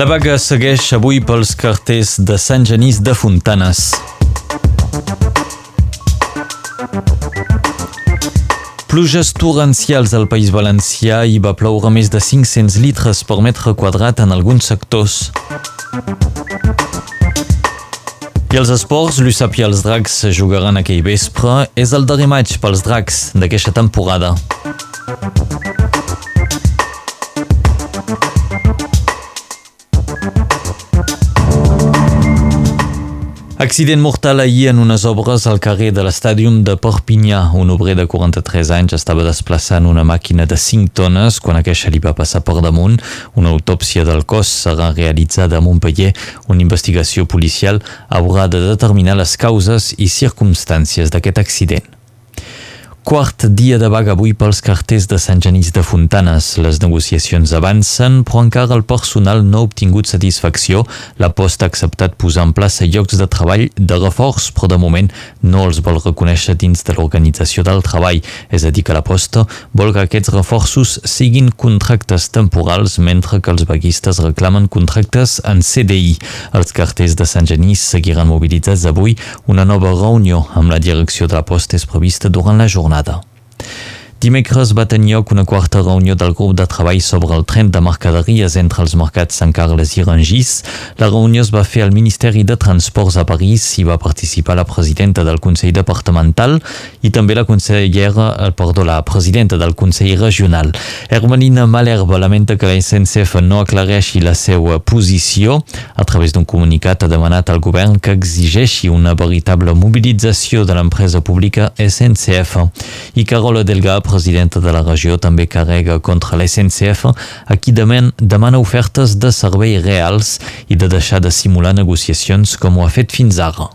La vaga segueix avui pels carters de Sant Genís de Fontanes. Pluges torrencials al País Valencià i va ploure més de 500 litres per metre quadrat en alguns sectors. I els esports, l'USAP i els Dracs jugaran aquell vespre. És el darrer maig pels Dracs d'aquesta temporada. Accident mortal ahir en unes obres al carrer de l'estàdium de Perpinyà. Un obrer de 43 anys estava desplaçant una màquina de 5 tones quan aquesta li va passar per damunt. Una autòpsia del cos serà realitzada a Montpellier. Una investigació policial haurà de determinar les causes i circumstàncies d'aquest accident. Quart dia de vaga avui pels carters de Sant Genís de Fontanes. Les negociacions avancen, però encara el personal no ha obtingut satisfacció. La posta ha acceptat posar en plaça llocs de treball de reforç, però de moment no els vol reconèixer dins de l'organització del treball. És a dir, que la posta vol que aquests reforços siguin contractes temporals, mentre que els vaguistes reclamen contractes en CDI. Els carters de Sant Genís seguiran mobilitzats avui. Una nova reunió amb la direcció de la posta és prevista durant la jornada jornada. Dimecres va tenir lloc una quarta reunió del grup de treball sobre el tren de mercaderies entre els mercats Sant Carles i Rangis. La reunió es va fer al Ministeri de Transports a París i va participar la presidenta del Consell Departamental i també la consellera, eh, perdó, la presidenta del Consell Regional. Hermelina Malherbe lamenta que la SNCF no aclareixi la seva posició. A través d'un comunicat ha demanat al govern que exigeixi una veritable mobilització de l'empresa pública SNCF. I Carola Delga, presidenta de la regió també carrega contra l'SNCF, a qui deman, demana ofertes de servei reals i de deixar de simular negociacions com ho ha fet fins ara.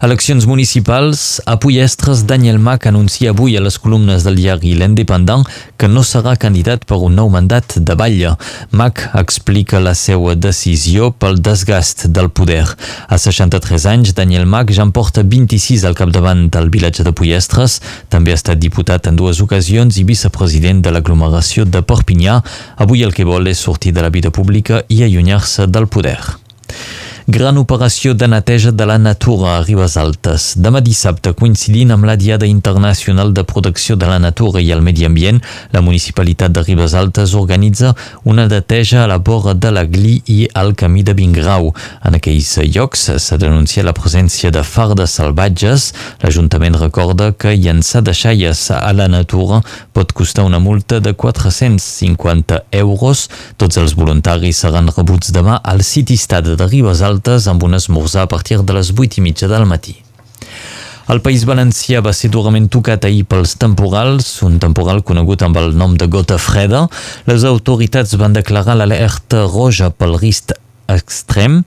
Eleccions municipals, a Puyestres, Daniel Mac anuncia avui a les columnes del diari L'Independent que no serà candidat per un nou mandat de Batlle. Mac explica la seva decisió pel desgast del poder. A 63 anys, Daniel Mac ja en porta 26 al capdavant del vilatge de Puyestres. També ha estat diputat en dues ocasions i vicepresident de l'aglomeració de Perpinyà. Avui el que vol és sortir de la vida pública i allunyar-se del poder gran operació de neteja de la natura a Ribes Altes. Demà dissabte, coincidint amb la Diada Internacional de Protecció de la Natura i el Medi Ambient, la Municipalitat de Ribes Altes organitza una neteja a la vora de la Gli i al camí de Vingrau. En aquells llocs s'ha denunciat la presència de fardes salvatges. L'Ajuntament recorda que llançar deixalles a la natura pot costar una multa de 450 euros. Tots els voluntaris seran rebuts demà al Citistat de Ribes Altes altes amb un esmorzar a partir de les 8 i mitja del matí. El País Valencià va ser durament tocat ahir pels temporals, un temporal conegut amb el nom de gota freda. Les autoritats van declarar l'alerta roja pel risc extrem.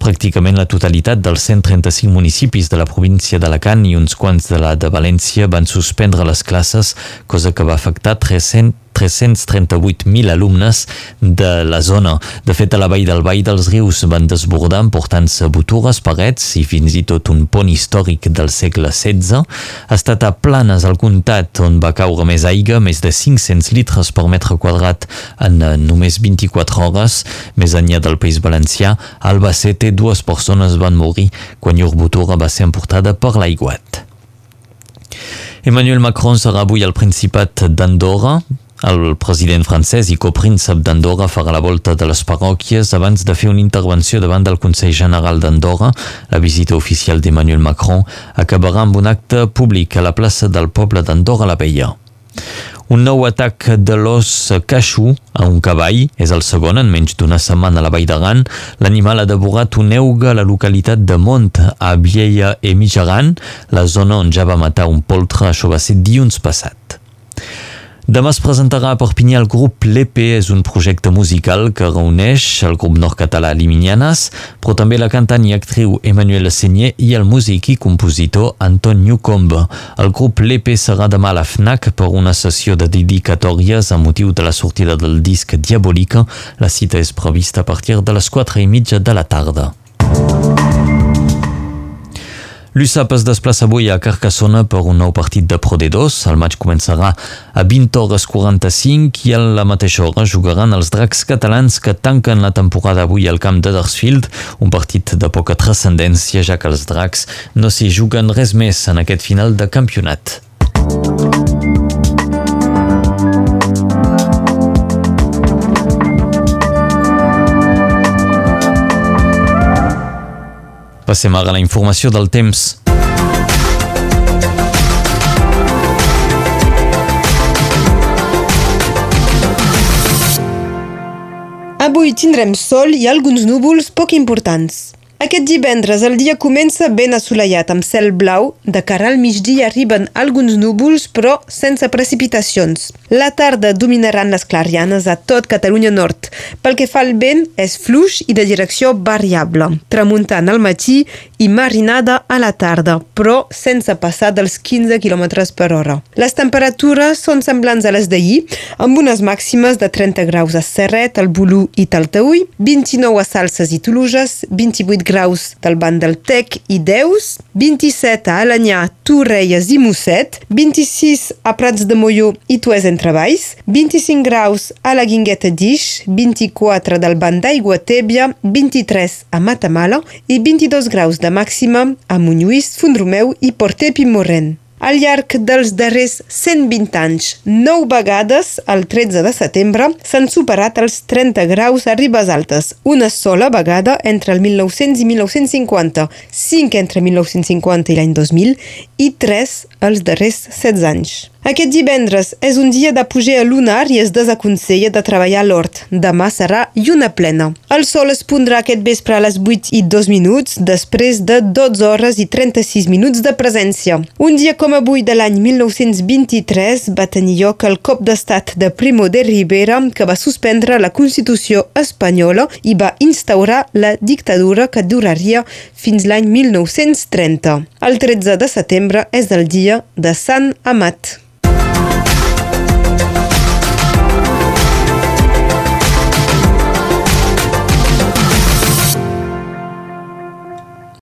Pràcticament la totalitat dels 135 municipis de la província d'Alacant i uns quants de la de València van suspendre les classes, cosa que va afectar 300 338.000 alumnes de la zona. De fet, a la vall del Vall dels Rius van desbordar emportant-se botures, parets i fins i tot un pont històric del segle XVI. Ha estat a Planes, al comtat, on va caure més aigua, més de 500 litres per metre quadrat en només 24 hores. Més enllà del País Valencià, a Albacete, dues persones van morir quan llur botura va ser emportada per l'aiguat. Emmanuel Macron serà avui al Principat d'Andorra el president francès i copríncep d'Andorra farà la volta de les parròquies abans de fer una intervenció davant del Consell General d'Andorra. La visita oficial d'Emmanuel Macron acabarà amb un acte públic a la plaça del poble d'Andorra la Vella. Un nou atac de l'os caixú a un cavall és el segon en menys d'una setmana a la Vall d'Aran. L'animal ha devorat un euga a la localitat de Mont, a Vieia i Mijaran, la zona on ja va matar un poltre, això va ser dilluns passat. Demà es presentarà a Perpinyà el grup L'EP, és un projecte musical que reuneix el grup nord-català Liminianes, però també la cantant i actriu Emmanuel Senyer i el músic i compositor Anton Newcombe. El grup L'EP serà demà a la FNAC per una sessió de dedicatòries a motiu de la sortida del disc Diabòlica. La cita és prevista a partir de les 4 i mitja de la tarda. L'USAP es desplaça avui a Carcassona per un nou partit de Pro D2. El maig començarà a 20 hores 45 i a la mateixa hora jugaran els dracs catalans que tanquen la temporada avui al camp de Dersfield, un partit de poca transcendència ja que els dracs no s'hi juguen res més en aquest final de campionat. Passem ara a la informació del temps. Avui tindrem sol i alguns núvols poc importants. Aquest divendres el dia comença ben assolellat amb cel blau. De cara al migdia arriben alguns núvols però sense precipitacions. La tarda dominaran les clarianes a tot Catalunya Nord. Pel que fa al vent, és fluix i de direcció variable. Tramuntant al matí i marinada a la tarda, però sense passar dels 15 km per hora. Les temperatures són semblants a les d'ahir, amb unes màximes de 30 graus a Serret, al Bolú i Talteui, 29 a Salses i Toluges, 28 graus del banc del Tec i Deus, 27 a Alanyà, Torreies i Mosset, 26 a Prats de Molló i Tues entre Valls, 25 graus a la Guingueta d'Ix, 24 del banc d'Aigua Tèbia, 23 a Matamala i 22 graus de màxima a Montlluís, Fondromeu i Portep i. Al llarg dels darrers 120 anys, 9 vegades, el 13 de setembre, s'han superat els 30 graus a Ribes Altes, una sola vegada entre el 1900 i 1950, 5 entre 1950 i l'any 2000 i 3 els darrers 16 anys. Aquest divendres és un dia d'apogea lunar i es desaconsella de treballar a l'hort. Demà serà lluna plena. El sol es pondrà aquest vespre a les 8 i 2 minuts, després de 12 hores i 36 minuts de presència. Un dia com avui de l'any 1923 va tenir lloc el cop d'estat de Primo de Rivera que va suspendre la Constitució espanyola i va instaurar la dictadura que duraria fins l'any 1930. El 13 de setembre és el dia de Sant Amat.